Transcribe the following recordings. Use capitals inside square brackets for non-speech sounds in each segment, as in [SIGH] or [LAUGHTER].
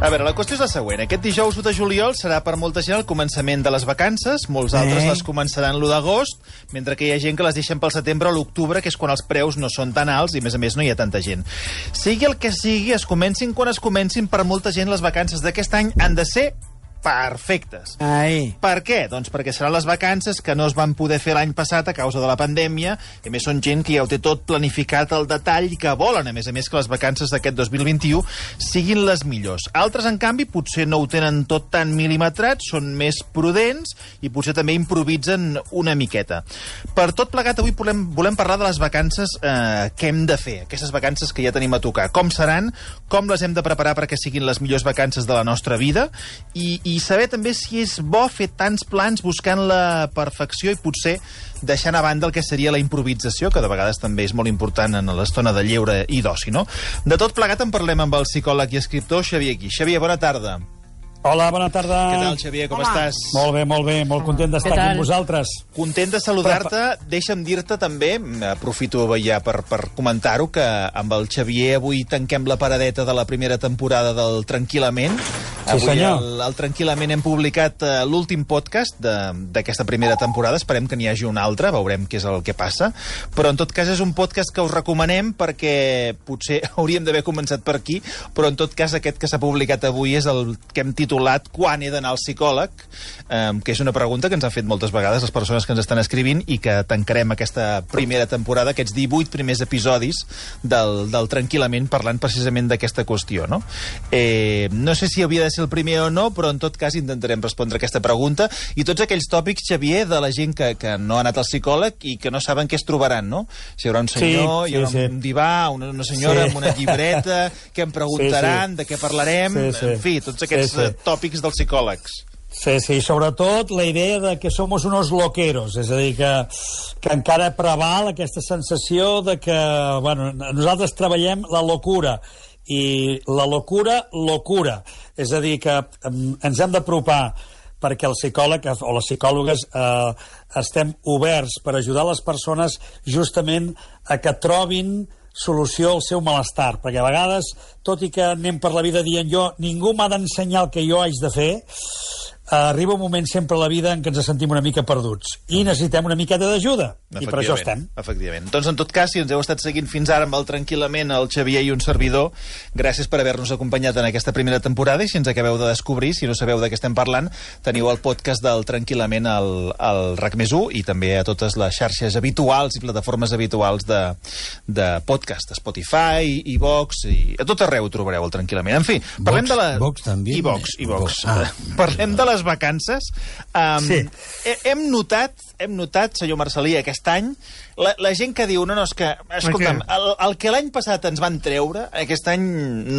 A veure, la qüestió és la següent. Aquest dijous 1 de juliol serà per molta gent el començament de les vacances, molts altres Eh. les començaran l'1 d'agost, mentre que hi ha gent que les deixen pel setembre o l'octubre, que és quan els preus no són tan alts i, a més a més, no hi ha tanta gent. Sigui el que sigui, es comencin quan es comencin, per molta gent les vacances d'aquest any han de ser perfectes. Ai. Per què? Doncs perquè seran les vacances que no es van poder fer l'any passat a causa de la pandèmia, i més són gent que ja ho té tot planificat al detall i que volen, a més a més, que les vacances d'aquest 2021 siguin les millors. Altres, en canvi, potser no ho tenen tot tan mil·limetrat, són més prudents i potser també improvisen una miqueta. Per tot plegat, avui volem, volem parlar de les vacances eh, que hem de fer, aquestes vacances que ja tenim a tocar. Com seran, com les hem de preparar perquè siguin les millors vacances de la nostra vida i, i saber també si és bo fer tants plans buscant la perfecció i potser deixant a banda el que seria la improvisació, que de vegades també és molt important en l'estona de lleure i d'oci, no? De tot plegat en parlem amb el psicòleg i escriptor Xavier Guix. Xavier, bona tarda. Hola, bona tarda. Què tal, Xavier? Com estàs? Molt bé, molt bé, molt content d'estar aquí amb vosaltres. Content de saludar-te. Deixa'm dir-te també, aprofito ja per, per comentar-ho, que amb el Xavier avui tanquem la paradeta de la primera temporada del Tranquil·lament. Sí, avui senyor. el, el Tranquil·lament hem publicat uh, l'últim podcast de- d'aquesta primera temporada. Esperem que n'hi hagi un altre, veurem què és el que passa. Però, en tot cas, és un podcast que us recomanem perquè potser [LAUGHS] hauríem d'haver començat per aquí, però, en tot cas, aquest que s'ha publicat avui és el que hem titulat Quan he d'anar al psicòleg, eh, que és una pregunta que ens han fet moltes vegades les persones que ens estan escrivint i que tancarem aquesta primera temporada, aquests 18 primers episodis del, del Tranquil·lament, parlant precisament d'aquesta qüestió, no? Eh, no sé si havia de ser el primer o no, però en tot cas intentarem respondre aquesta pregunta i tots aquells tòpics, Xavier, de la gent que, que no ha anat al psicòleg i que no saben què es trobaran, no? Si hi haurà un senyor, Sí, hi haurà sí, sí. un divà, una, una senyora Sí. amb una llibreta, què em preguntaran, de què parlarem, Sí, sí. en fi, tots aquests Sí, sí. eh, tòpics dels psicòlegs. Sí, sí, sobretot la idea de que somos unos loqueros, és a dir, que, que encara preval aquesta sensació de que, bueno, nosaltres treballem la locura, i la locura, locura. És a dir, que ens hem d'apropar perquè el psicòleg o les psicòlogues eh, estem oberts per ajudar les persones justament a que trobin solució al seu malestar, perquè a vegades, tot i que anem per la vida dient jo, ningú m'ha d'ensenyar el que jo haig de fer, arriba un moment sempre a la vida en què ens sentim una mica perduts i necessitem una miqueta d'ajuda, i per això estem. Efectivament. Doncs, en tot cas, si ens heu estat seguint fins ara amb el Tranquil·lament, el Xavier i un servidor, gràcies per haver-nos acompanyat en aquesta primera temporada i si ens acabeu de descobrir, si no sabeu de què estem parlant, teniu el podcast del Tranquil·lament al, al RAC més 1 i també a totes les xarxes habituals i plataformes habituals de, de podcast, Spotify, iVox, i a tot arreu ho trobareu el Tranquil·lament. En fi, parlem Vox- de la... Vox també? iVox, iVox. Ah. Parlem de les vacances. Um, Sí. he- Hem notat, hem notat, senyor Marcelí, aquest any, la, la gent que diu, no, no, és que, escolta'm, el, el que l'any passat ens van treure, aquest any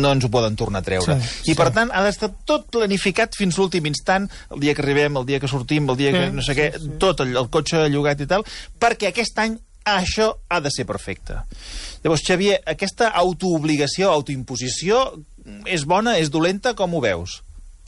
no ens ho poden tornar a treure. Sí, I, per tant, ha d'estar tot planificat fins l'últim instant, el dia que arribem, el dia que sortim, el dia que no sé què, tot, el, el cotxe llogat i tal, perquè aquest any això ha de ser perfecte. Llavors, Xavier, aquesta autoobligació, autoimposició, és bona, és dolenta, com ho veus?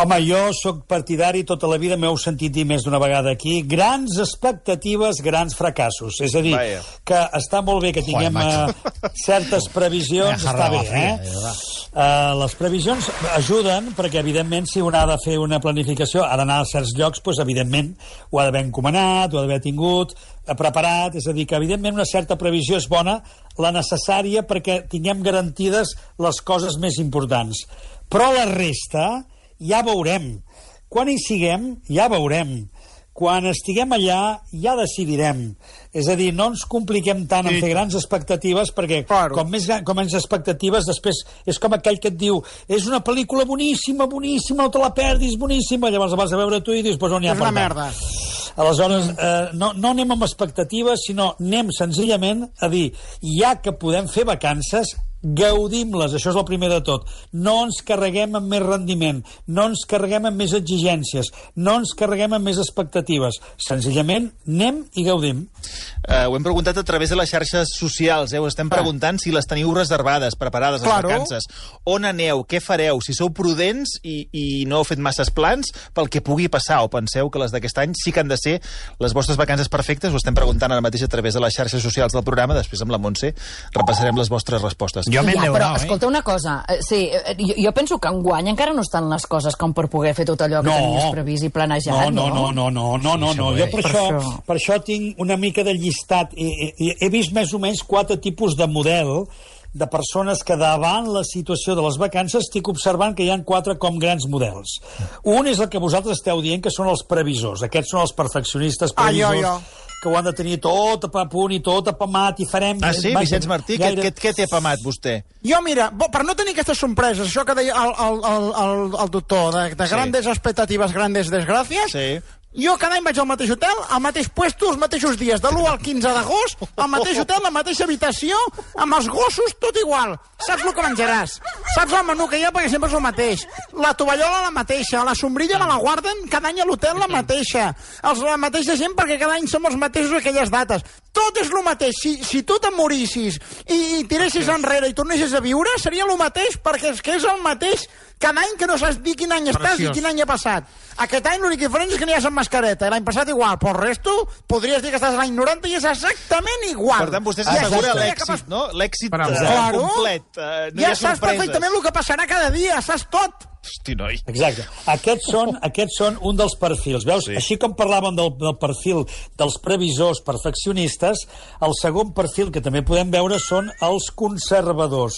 Home, jo sóc partidari, tota la vida m'heu sentit dir més d'una vegada aquí, grans expectatives, grans fracassos. És a dir, Vaja. que està molt bé que tinguem macho. uh, certes previsions, Deja està bé, roba fria, eh? eh. Uh, les previsions ajuden perquè, evidentment, si un ha de fer una planificació, ha d'anar a certs llocs, doncs, evidentment, ho ha d'haver encomanat, ho ha d'haver tingut eh, preparat, és a dir, que, evidentment, una certa previsió és bona, la necessària perquè tinguem garantides les coses més importants. Però la resta ja veurem. Quan hi siguem, ja veurem. Quan estiguem allà, ja decidirem. És a dir, no ens compliquem tant en fer grans expectatives, perquè Claro. com més gran- com menys expectatives, després és com aquell que et diu és una pel·lícula boníssima, boníssima, no te la perdis, boníssima, llavors la vas a veure tu i dius, pues on n'hi ha És per una tant?" merda. Aleshores, eh, no, no anem amb expectatives, sinó anem senzillament a dir, ja que podem fer vacances, gaudim-les, això és el primer de tot. No ens carreguem amb més rendiment, no ens carreguem amb més exigències, no ens carreguem amb més expectatives. Senzillament, anem i gaudim. Uh, ho hem preguntat a través de les xarxes socials, eh? Us estem preguntant si les teniu reservades, preparades, les Claro. vacances. On aneu? Què fareu? Si sou prudents i, i no heu fet masses plans pel que pugui passar, o penseu que les d'aquest any sí que han de ser les vostres vacances perfectes, ho estem preguntant ara mateix a través de les xarxes socials del programa, després amb la Montse repassarem les vostres respostes. Jo m'he Ja, però, eh? escolta una cosa. eh, Sí, eh, jo, jo penso que enguany encara no estan les coses com per poder fer tot allò que No. tenies previst i planejat, No, no, no, no, no, no, no, no. Jo per Per això, això. per això tinc una mica de llistat. He, he, he vist més o menys quatre tipus de model de persones que davant la situació de les vacances estic observant que hi han quatre com grans models. Un és el que vosaltres esteu dient que són els previsors. Aquests són els perfeccionistes Ah, jo, previsors jo. que ho han de tenir tot a punt i tot apamat i farem... Ah, sí? Vaja, Vicenç Martí, què, què, què té apamat, vostè? Jo, mira, bo, per no tenir aquestes sorpreses, això que deia el, el, el, el, el doctor, de, de Sí. grandes expectatives, grandes desgràcies, Sí. Jo cada any vaig al mateix hotel, al mateix puesto, els mateixos dies, de l'1 al 15 d'agost, al mateix hotel, la mateixa habitació, amb els gossos, tot igual. Saps el que menjaràs, saps el menú que hi ha perquè sempre és el mateix. La tovallola la mateixa, la sombrilla me la guarden cada any a l'hotel la mateixa. Els, la mateixa gent perquè cada any som els mateixos aquelles dates. Tot és el mateix. Si, si tu te'n morissis i, i tiressis enrere i tornessis a viure, seria el mateix perquè és que és el mateix cada any que no saps dir quin any estàs Preciós. i quin any ha passat. Aquest any l'únic diferent és que n'hi has amb mascareta, l'any passat igual, però el resto podries dir que estàs a l'any 90 i és exactament igual. Per tant, vostè s'assegura l'èxit, no? L'èxit eh, Claro. complet. Eh, no hi ja ha saps sorpreses. perfectament el que passarà cada dia, saps tot. Hosti, noi. Exacte. Aquests són, aquests són un dels perfils. Veus? Sí. Així com parlàvem del, del perfil dels previsors perfeccionistes, el segon perfil que també podem veure són els conservadors.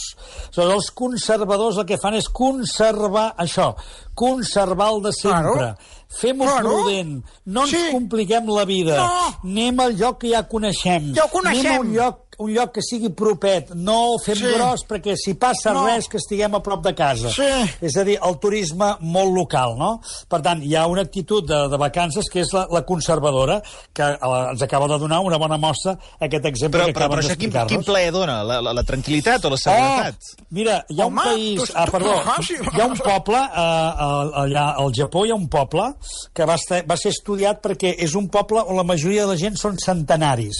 Aleshores, els conservadors el que fan és conservar això, conservar el de sempre. Claro. Fem-ho Claro. prudent, no ens Sí. compliquem la vida. No. Anem al lloc que ja coneixem. Ja ho coneixem. Anem a un lloc un lloc que sigui propet, no ho fem Sí. gros perquè si passa No. res que estiguem a prop de casa. Sí. És a dir, el turisme molt local, no? Per tant, hi ha una actitud de, de vacances que és la, la conservadora, que eh, ens acaba de donar una bona mostra aquest exemple Però, que però, acaben però això quin, d'explicar-nos. quin plaer dona? La, la, la tranquil·litat o la seguretat? Oh, mira, hi ha Home, un país... tu- Ah, tu- perdó, ah, sí. hi ha un poble, eh, allà al Japó hi ha un poble que va, estar, va ser estudiat perquè és un poble on la majoria de la gent són centenaris.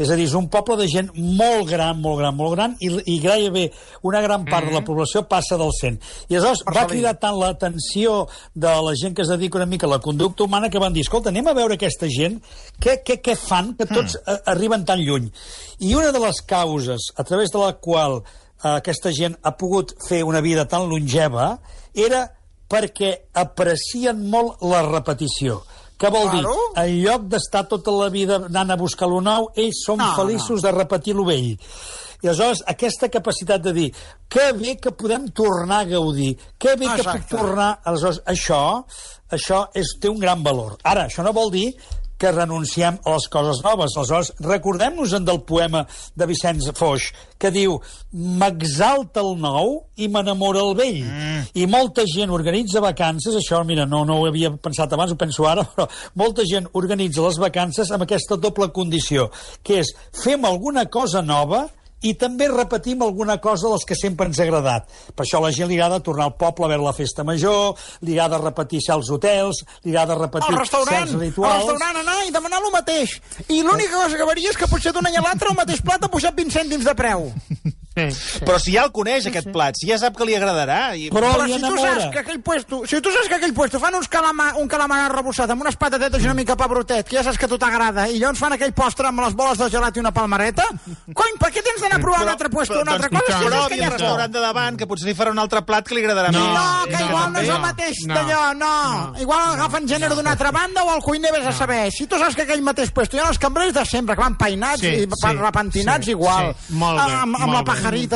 És a dir, és un poble de gent molt gran, molt gran, molt gran, i, i gairebé una gran part de la població passa del 100. I aleshores va Marcelí. cridar tant l'atenció de la gent que es dedica una mica a la conducta humana que van dir, escolta, anem a veure aquesta gent, què, què, què fan que tots eh, arriben tan lluny. I una de les causes a través de la qual eh, aquesta gent ha pogut fer una vida tan longeva era perquè aprecien molt la repetició. Què vol dir? Claro. En lloc d'estar tota la vida anant a buscar lo nou, ells són No, feliços de repetir lo vell. I aleshores, aquesta capacitat de dir que bé que podem tornar a gaudir, que bé que puc Exacte. tornar... Aleshores, això, això és, té un gran valor. Ara, això no vol dir que renunciem a les coses noves. Aleshores, recordem-nos-en del poema de Vicenç Foix, que diu m'exalta el nou i m'enamora el vell. Mm. I molta gent organitza vacances, això, mira, no, no ho havia pensat abans, ho penso ara, [LAUGHS] però molta gent organitza les vacances amb aquesta doble condició, que és fem alguna cosa nova i també repetim alguna cosa de les que sempre ens ha agradat. Per això la gent li agrada tornar al poble a veure la festa major, li agrada repetir als hotels, li agrada repetir Al restaurant, certs al rituals... restaurant anar i demanar el mateix. I l'única cosa que varia és que potser d'un any a l'altre el mateix plat ha pujat 20 cèntims de preu. [LAUGHS] Sí, sí. Però si ja el coneix, aquest plat, si ja sap que li agradarà... I... Però Però si tu saps que aquell puesto, si tu saps que aquell puesto fan uns calamar, un calamar arrebossat amb unes patatetes i una mica pebrotet, que ja saps que a tu t'agrada, i llavors fan aquell postre amb les boles de gelat i una palmareta, cony, per què tens d'anar a provar un altre puesto, una altra cosa? Si Però saps que i ja el està. restaurant de davant, que potser li farà un altre plat que li agradarà No, més. No, que no, igual no és el no, mateix no. d'allò, no. Igual agafen gènere d'una altra banda o el cuiner vés a saber. Si tu saps que aquell mateix puesto hi ha els cambrers de sempre, que van peinats Sí, i sí, repentinats sí, igual. sí. Molt bé, amb, amb molt la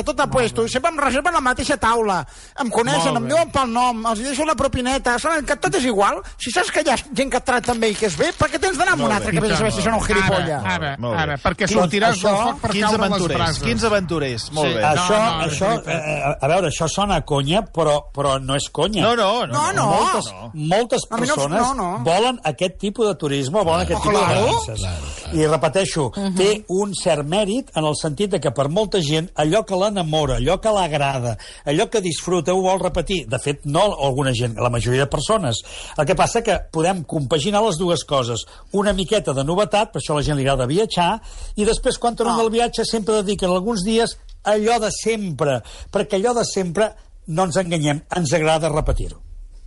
tot a puesto. Sempre em reserven la mateixa taula. Em coneixen, em diuen pel nom, els deixo la propineta. Saben que tot és igual. Si saps que hi ha gent que et tracta bé i que és bé, per què tens d'anar amb un altre que vés a saber si són un gilipolla? Ara, ara, ara, perquè sortiràs del foc per Quins caure les aventurers, brases. quins aventurers. Molt Sí. bé. No, això, no, això veritat. eh, a veure, això sona a conya, però, però no és conya. No, no, no. No, no. moltes, no. moltes persones no, no. volen aquest tipus de turisme, volen aquest Oh, tipus claro. de vacances. I repeteixo, té un cert mèrit en el sentit de que per molta gent allò que l'enamora, allò que l'agrada, allò que disfruta ho vol repetir. De fet, no alguna gent, la majoria de persones. El que passa que podem compaginar les dues coses. Una miqueta de novetat, per això a la gent li agrada viatjar, i després quan tornen Ah. del viatge sempre dediquen alguns dies allò de sempre, perquè allò de sempre, no ens enganyem, ens agrada repetir-ho.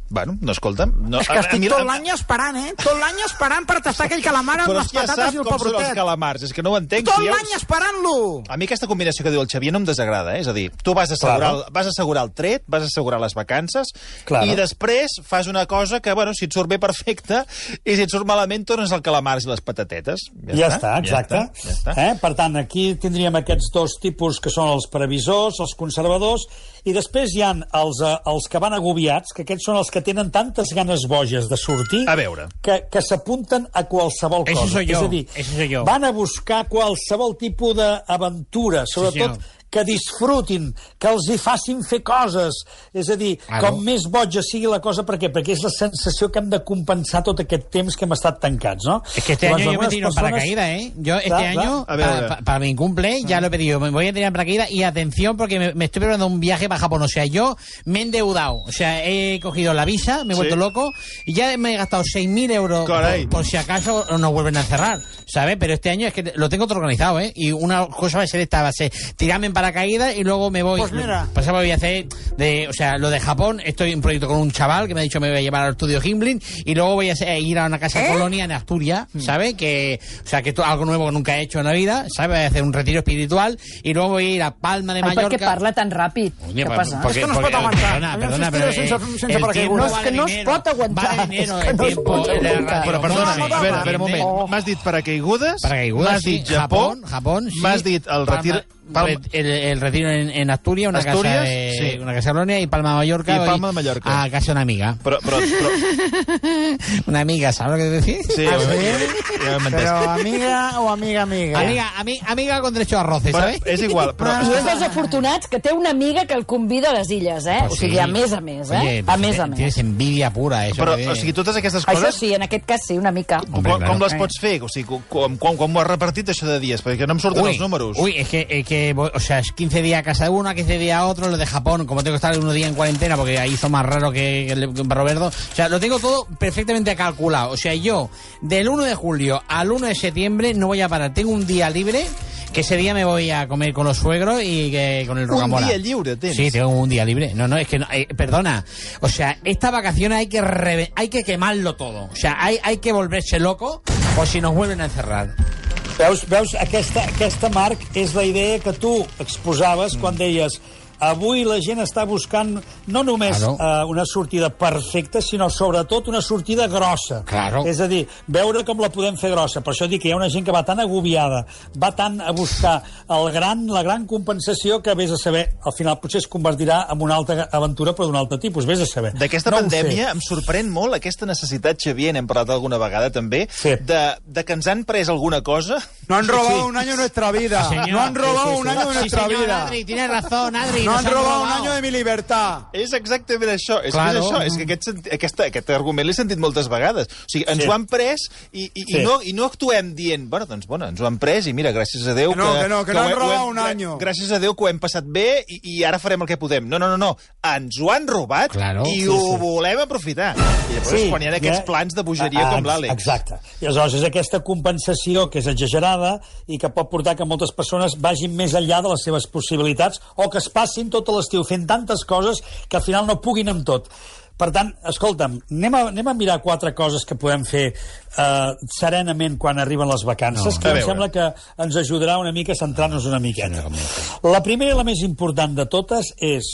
Bueno, no, escolta'm... No, És que estic tot l'any esperant, eh? Tot l'any esperant per tastar aquell calamar amb Però les és ja patates i el com són els pebrotet. calamars, és que no ho entenc. Tot Si ja l'any esperant-lo! A mi aquesta combinació que diu el Xavier no em desagrada, eh? És a dir, tu vas assegurar, Claro. el, vas assegurar el tret, vas assegurar les vacances, Claro. i després fas una cosa que, bueno, si et surt bé, perfecte, i si et surt malament, tornes al calamars i les patatetes. Ja, està, exacte. Ja està, ja està. Eh? Per tant, aquí tindríem aquests dos tipus que són els previsors, els conservadors, i després hi han els, eh, els que van agobiats, que aquests són els que tenen tantes ganes boges de sortir A veure. que, que s'apunten a qualsevol cosa. yo, És a dir, soy yo. van a buscar qualsevol tipus d'aventura, sobretot senyor. Que disfrutin, que els hi facin fer coses. És a dir, Claro. com més boja sigui la cosa, per què? Perquè és la sensació que hem de compensar tot aquest temps que hem estat tancats, no? Es que este Llavors, año yo me tiro en persones- paracaídas, ¿eh? Yo este Claro, año, claro. A ver, a para, ver. para mi cumple, ya lo he pedido. Me voy a tirar en paracaídas y atención porque me, me estoy preparando un viaje para Japón. O sea, yo me he endeudado. O sea, he cogido la visa, me he Sí. vuelto loco y ya me he gastado 6.000 euros por, por si acaso nos vuelven a cerrar, ¿sabes? Pero este año es que lo tengo todo organizado, ¿eh? Y una cosa va a ser esta, va a ser tirarme en paracaídas y luego me voy. Pues mira. Pues voy a hacer de, o sea, lo de Japón, estoy en un proyecto con un chaval que me ha dicho me voy a llevar al estudio Himblin y luego voy a hacer- ir a una casa ¿Eh? colonia en Asturias, Mm. ¿sabes? Que, o sea, que esto algo nuevo que nunca he hecho en la vida, ¿sabes? Voy a hacer un retiro espiritual y luego voy a ir a Palma de Mallorca. què parla tan ràpid? Coño, Què pa- passa? porque- És que no es porque- pot aguantar. Perdona, perdona, pero sense- eh, sense el paracaigudes. tiempo No, que vale no es pot aguantar. Vale dinero És que el no es tiempo. Però, perdona, no, no, a veure, no, a veure, un moment. Oh. M'has dit paracaigudes, Paracaigudas, m'has sí. dit Japó, Japón, Japón, sí. m'has dit el retir... Palma- Palma, el, el retiro en, en Asturias, una Asturias, casa de, sí. una casa colonia y Palma de Mallorca. Y Palma de Mallorca. A casa de una amiga. però, però, però, [LAUGHS] Una amiga, ¿sabes lo que te decís? sí, Ah, sí? ja. Però amiga o amiga, amiga? Amiga, ami- amiga con derecho a roce, Bueno, ¿sabes? és igual, [LAUGHS] però... I és dels afortunats que té una amiga que el convida a les illes, eh? Pues o sigui, sí. a més a més, eh? Oye, a més a més. Tienes envidia pura, eso. Però, o sigui, totes aquestes Això coses... sí, en aquest cas sí, una mica. Com, Hombre, claro. com les pots fer? O sigui, com, com, com ho has repartit, això de dies? Perquè no em surten els números. Uy, es que, es que, o sea, es 15 días a casa de uno, 15 días a otro, lo de Japón, como tengo que estar unos días en cuarentena, porque ahí son más raros que, Roberto. O sea, lo tengo todo perfectamente calculado. O sea, yo, del 1 de julio al 1 de septiembre no voy a parar. Tengo un día libre, que ese día me voy a comer con los suegros y que, con el Un rocamora. día libre tens. Sí, tengo un día libre. No, no, es que, no, eh, perdona. O sea, estas vacaciones hay que reve- hay que quemarlo todo. O sea, hay, hay que volverse loco o si nos vuelven a encerrar. Veus, veus aquesta, aquesta, Marc, és la idea que tu exposaves mm. quan deies avui la gent està buscant no només Claro. uh, una sortida perfecta, sinó sobretot una sortida grossa. Claro. És a dir, veure com la podem fer grossa. Per això dic que hi ha una gent que va tan agobiada, va tant a buscar el gran, la gran compensació que vés a saber, al final potser es convertirà en una altra aventura, però d'un altre tipus, vés a saber. D'aquesta No pandèmia em sorprèn molt aquesta necessitat, Xavier, n'hem parlat alguna vegada també, Sí. de, de que ens han pres alguna cosa. No han robado un año de nuestra vida. Señor. No han robado Sí, sí, un sí. año de Sí, nuestra señor, vida. Adri, tienes razón, Adri. No han robado un año de mi libertad. És exactament això. És Claro. que és això. És que aquest, senti- aquesta, aquest argument l'he sentit moltes vegades. O sigui, ens Sí. ho han pres i, i, Sí. i, no, i no actuem dient, bueno, doncs, bueno, ens ho han pres i mira, gràcies a Déu Que no, que no, que no ho han he- ho robat hem- un año. Gràcies a Déu que ho hem passat bé i, i ara farem el que podem. No, no, no, no. Ens ho han robat Claro. i Sí, ho sí. volem aprofitar. I llavors quan hi ha aquests ja- plans de bogeria Ah, com l'Àlex. Exacte. I aleshores és aquesta compensació que és exagerada i que pot portar que moltes persones vagin més enllà de les seves possibilitats o que es passin tot l'estiu fent tantes coses que al final no puguin amb tot. Per tant, escolta'm, anem a, anem a mirar quatre coses que podem fer eh, serenament quan arriben les vacances, No. que em sembla que ens ajudarà una mica a centrar-nos una miqueta. La primera i la més important de totes és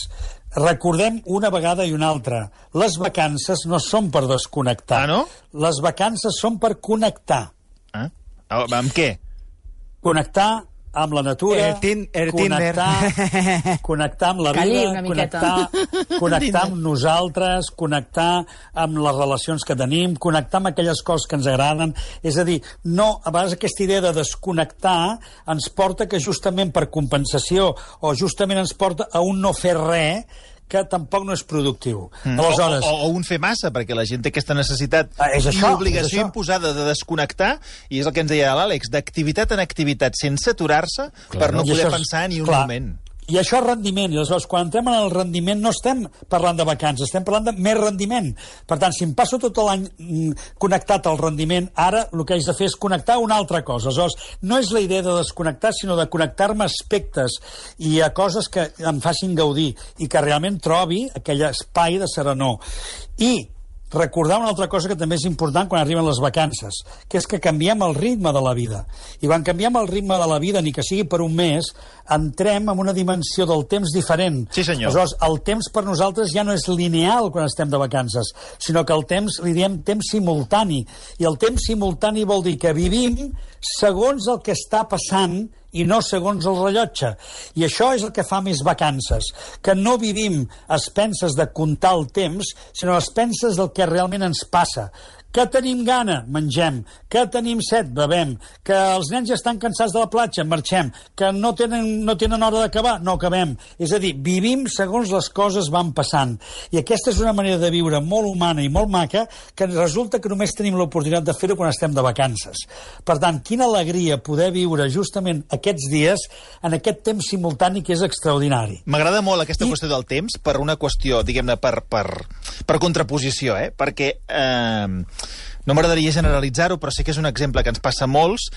recordem una vegada i una altra, les vacances no són per desconnectar. Ah, no? Les vacances són per connectar. Ah? Ah, Amb què? Connectar amb la natura, El tin- el connectar, [LAUGHS] connectar amb la Calli vida, connectar, connectar amb nosaltres, connectar amb les relacions que tenim, connectar amb aquelles coses que ens agraden. És a dir, no, a vegades aquesta idea de desconnectar ens porta que justament per compensació o justament ens porta a un no fer res que tampoc no és productiu. Mm. Aleshores, o, o, o un fer massa, perquè la gent té aquesta necessitat Ah, és i això, obligació és això. imposada de desconnectar, i és el que ens deia l'Àlex, d'activitat en activitat sense aturar-se per no I poder és- pensar ni un clar, moment. I això és rendiment, i aleshores quan entrem en el rendiment no estem parlant de vacances, estem parlant de més rendiment. Per tant, si em passo tot l'any mm, connectat al rendiment, ara el que haig de fer és connectar una altra cosa. Aleshores, no és la idea de desconnectar, sinó de connectar-me a aspectes i a coses que em facin gaudir i que realment trobi aquell espai de serenor. I recordar una altra cosa que també és important quan arriben les vacances, que és que canviem el ritme de la vida. I quan canviem el ritme de la vida, ni que sigui per un mes, entrem en una dimensió del temps diferent. Sí, senyor. Aleshores, el temps per nosaltres ja no és lineal quan estem de vacances, sinó que el temps, li diem temps simultani. I el temps simultani vol dir que vivim segons el que està passant i no segons el rellotge. I això és el que fa més vacances, que no vivim a de comptar el temps, sinó a expenses del que realment ens passa. Que tenim gana? Mengem. Que tenim set? Bevem. Que els nens ja estan cansats de la platja? Marxem. Que no tenen, no tenen hora d'acabar? No acabem. És a dir, vivim segons les coses van passant. I aquesta és una manera de viure molt humana i molt maca que resulta que només tenim l'oportunitat de fer-ho quan estem de vacances. Per tant, quina alegria poder viure justament aquests dies en aquest temps simultani que és extraordinari. M'agrada molt aquesta I- qüestió del temps per una qüestió, diguem-ne, per, per, per contraposició, eh? Perquè eh, no m'agradaria generalitzar-ho, però sí que és un exemple que ens passa a molts.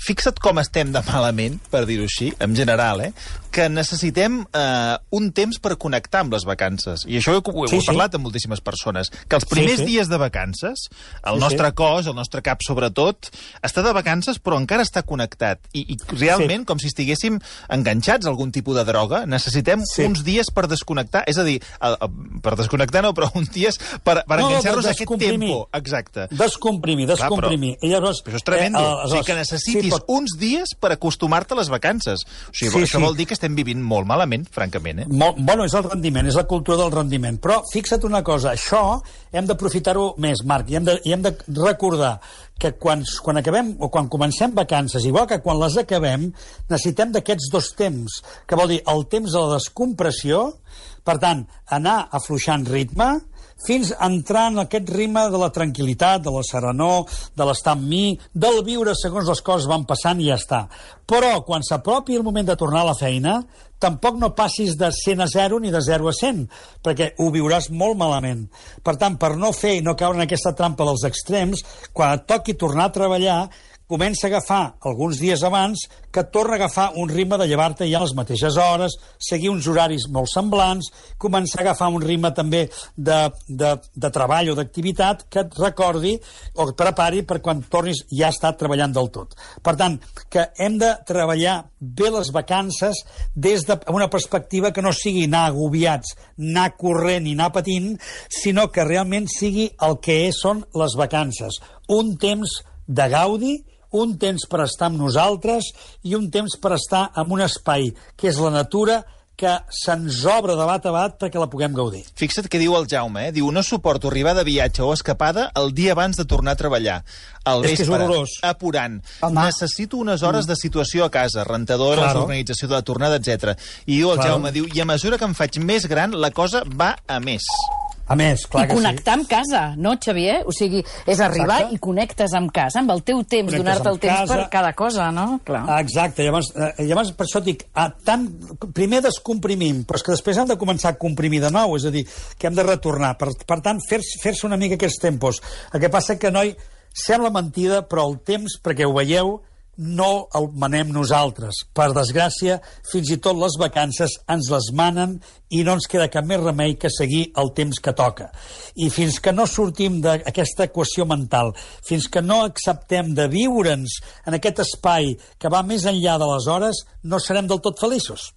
Fixa't com estem de malament, per dir-ho així, en general, eh? que necessitem eh, un temps per connectar amb les vacances. I això ho, ho, Sí, ho he sí. parlat amb moltíssimes persones. Que els primers sí. dies de vacances, el Sí, nostre sí. cos, el nostre cap sobretot, està de vacances però encara està connectat. I, i realment, com si estiguéssim enganxats a algun tipus de droga, necessitem Sí. uns dies per desconnectar. És a dir, a, a, per desconnectar no, però uns dies per, per No, no, enganxar-nos a aquest descomprimir. tempo. Exacte. Descomprimir, Clar, però- descomprimir. I llavors, Però això és tremendo. Eh, o sigui que necessitis sí, però- uns dies per acostumar-te a les vacances. O sigui, Sí, això sí. vol dir que estem vivint molt malament, francament. Eh? Molt, bueno, és el rendiment, és la cultura del rendiment. Però fixa't una cosa, això hem d'aprofitar-ho més, Marc, i hem, de, i hem de recordar que quan, quan acabem o quan comencem vacances, igual que quan les acabem, necessitem d'aquests dos temps, que vol dir el temps de la descompressió, per tant, anar afluixant ritme, fins a entrar en aquest ritme de la tranquil·litat, de la serenor, de l'estar amb mi, del viure segons les coses van passant i ja està. Però quan s'apropi el moment de tornar a la feina, tampoc no passis de 100 a 0 ni de 0 a 100, perquè ho viuràs molt malament. Per tant, per no fer i no caure en aquesta trampa dels extrems, quan et toqui tornar a treballar, comença a agafar alguns dies abans que torna a agafar un ritme de llevar-te ja a les mateixes hores, seguir uns horaris molt semblants, començar a agafar un ritme també de, de, de treball o d'activitat que et recordi o et prepari per quan tornis ja estar treballant del tot. Per tant, que hem de treballar bé les vacances des de una perspectiva que no sigui anar agobiats, anar corrent i anar patint, sinó que realment sigui el que són les vacances. Un temps de gaudi, un temps per estar amb nosaltres i un temps per estar en un espai, que és la natura, que se'ns obre de bat a bat perquè la puguem gaudir. Fixa't què diu el Jaume, eh? Diu, no suporto arribar de viatge o escapada el dia abans de tornar a treballar. Al És que és vespre, horrorós. apurant. Home. Necessito unes hores de situació a casa, rentadores, Claro. organització de la tornada, etc. I diu el Claro. Jaume, diu, i a mesura que em faig més gran, la cosa va a més. A més, clar I que connectar amb casa, no, Xavier? O sigui, és arribar Exacte. i connectes amb casa, amb el teu temps, donar-te el temps casa. per cada cosa, no? Clar. sí. Exacte, llavors, eh, llavors per això et dic, ah, tant, primer descomprimim, però és que després hem de començar a comprimir de nou, és a dir, que hem de retornar. Per, per tant, fer-se fer una mica aquests tempos. El que passa que, noi, sembla mentida, però el temps, perquè ho veieu, no el manem nosaltres. Per desgràcia, fins i tot les vacances ens les manen i no ens queda cap més remei que seguir el temps que toca. I fins que no sortim d'aquesta equació mental, fins que no acceptem de viure'ns en aquest espai que va més enllà de les hores, no serem del tot feliços.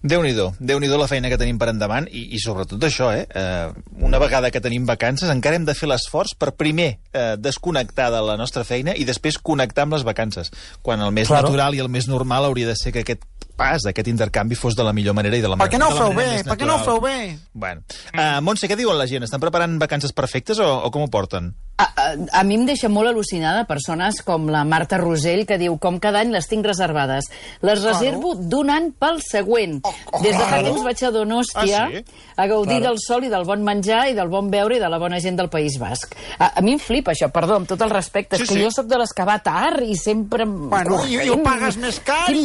Déu-n'hi-do, déu nhi la feina que tenim per endavant i, i sobretot això, eh? eh? Una vegada que tenim vacances encara hem de fer l'esforç per primer eh, desconnectar de la nostra feina i després connectar amb les vacances, quan el més Claro. natural i el més normal hauria de ser que aquest pas, aquest intercanvi fos de la millor manera i de la, Per què no ho de la feu manera bé? més Per què no ho feu bé? Bueno. Uh, Montse, què diuen la gent? Estan preparant vacances perfectes o, o com ho porten? A, a, a mi em deixa molt al·lucinada persones com la Marta Rosell, que diu com cada any les tinc reservades. Les reservo d'un any pel següent. Des de fa temps vaig a Donòstia Ah, sí? a gaudir Claro. del sol i del bon menjar i del bon beure i de la bona gent del País Basc. A, a mi em flipa això, perdó, amb tot el respecte. Sí, és que sí. jo sóc de les que va tard i sempre... Bueno, i, i ho pagues més car i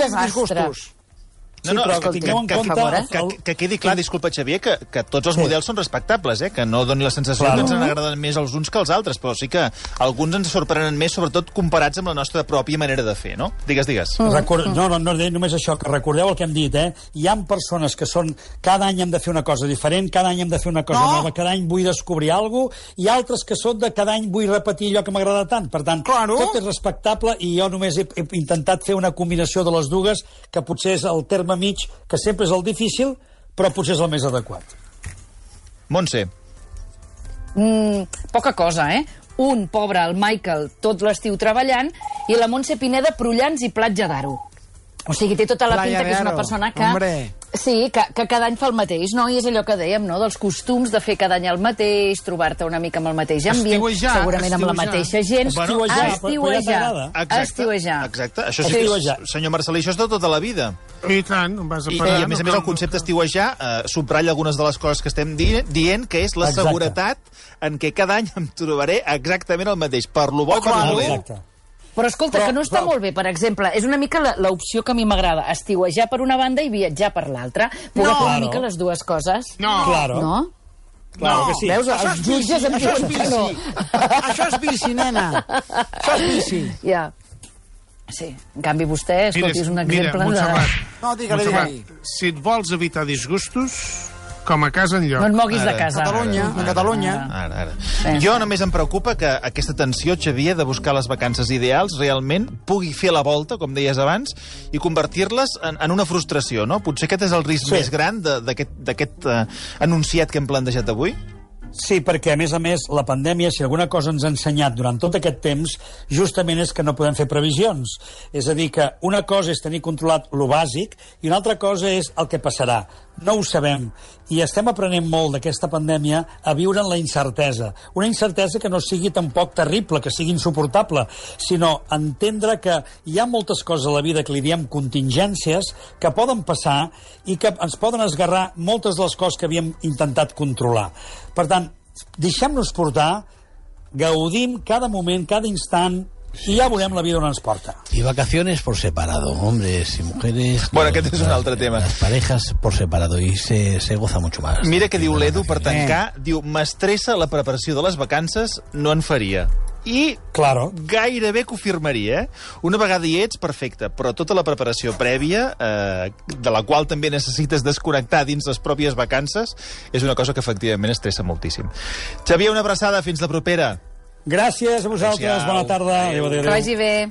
desastre. disgustos. Sí, però escolti, tingueu en que, compte... favor, eh? que, que, que quedi clar, disculpa, Xavier, que, que tots els Sí. models són respectables, eh? que no doni la sensació Clar. que ens agraden més els uns que els altres, però sí que alguns ens sorprenen més, sobretot comparats amb la nostra pròpia manera de fer, no? Digues, digues. Record... No, no, no, només això, que recordeu el que hem dit, eh? Hi ha persones que són... Cada any hem de fer una cosa diferent, cada any hem de fer una cosa No. nova, cada any vull descobrir alguna cosa, i altres que són de cada any vull repetir allò que m'agrada tant. Per tant, Claro. tot és respectable i jo només he, he intentat fer una combinació de les dues, que potser és el terme mig, que sempre és el difícil, però potser és el més adequat. Montse, Mm, poca cosa, eh? Un, pobre, el Michael, tot l'estiu treballant, i la Montse Pineda, Prullans i Platja d'Aro. O sigui, té tota la Playa pinta que és una persona que... hombre. Sí, que, que cada any fa el mateix, no? I és allò que dèiem, no?, dels costums de fer cada any el mateix, trobar-te una mica amb el mateix ambient, Estiuejar, segurament amb la estiuejar. mateixa gent. Bueno, Estiuejar, ja estiuejar. exacte. Estiuejar. Exacte. Això sí que és, Estiuejar. senyor Marcelí, això és de tota la vida. I tant, vas a I, parar... I, a més a més, el concepte estiuejar eh, subratlla algunes de les coses que estem di dient, que és la Exacte. seguretat en què cada any em trobaré exactament el mateix, per lo bo i per lo dolent. Però escolta, Però- que no està però- molt bé, per exemple, és una mica la- l'opció que a mi m'agrada, estiuejar per una banda i viatjar per l'altra. Poder No. fer una Claro. mica les dues coses. No, Claro. No? Claro que sí. Veus, Això els és bici, jutges em això és diuen que no. Això és bici, nena. Això és bici. Ja. Sí, en canvi vostè, escolti, és un exemple de... Montserrat, No, digue-li, digue-li. si et vols evitar disgustos, com a casa enlloc. No et moguis de Ara. casa. Catalunya, a Catalunya. Ara, ara. Sí. Jo només em preocupa que aquesta tensió, Xavier, de buscar les vacances ideals, realment pugui fer la volta, com deies abans, i convertir-les en, en una frustració, no? Potser aquest és el risc Sí. més gran de- d'aquest d'aquest, eh, anunciat que hem plantejat avui? Sí, perquè, a més a més, la pandèmia, si alguna cosa ens ha ensenyat durant tot aquest temps, justament és que no podem fer previsions. És a dir, que una cosa és tenir controlat lo bàsic i una altra cosa és el que passarà. No ho sabem. I estem aprenent molt d'aquesta pandèmia a viure en la incertesa. Una incertesa que no sigui tampoc terrible, que sigui insuportable, sinó entendre que hi ha moltes coses a la vida que li diem contingències que poden passar i que ens poden esgarrar moltes de les coses que havíem intentat controlar. Per tant, deixem-nos portar, gaudim cada moment, cada instant, i ja veurem la vida on ens porta. Y vacaciones por separado, hombres y mujeres. Bueno, aquest és un altre tema. Las parejas por separado y se, se goza mucho más. Mira que diu l'Edu per Eh. tancar, diu, m'estressa la preparació de les vacances, no en faria. I Claro. gairebé que ho firmaria, eh? Una vegada hi ets, perfecte, però tota la preparació prèvia, eh, de la qual també necessites desconnectar dins les pròpies vacances, és una cosa que efectivament estressa moltíssim. Xavier, una abraçada, fins la propera. Gràcies a vosaltres, Adéu-siau. bona tarda. Adéu, adéu, Que adéu. vagi bé.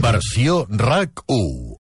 Versió RAC 1.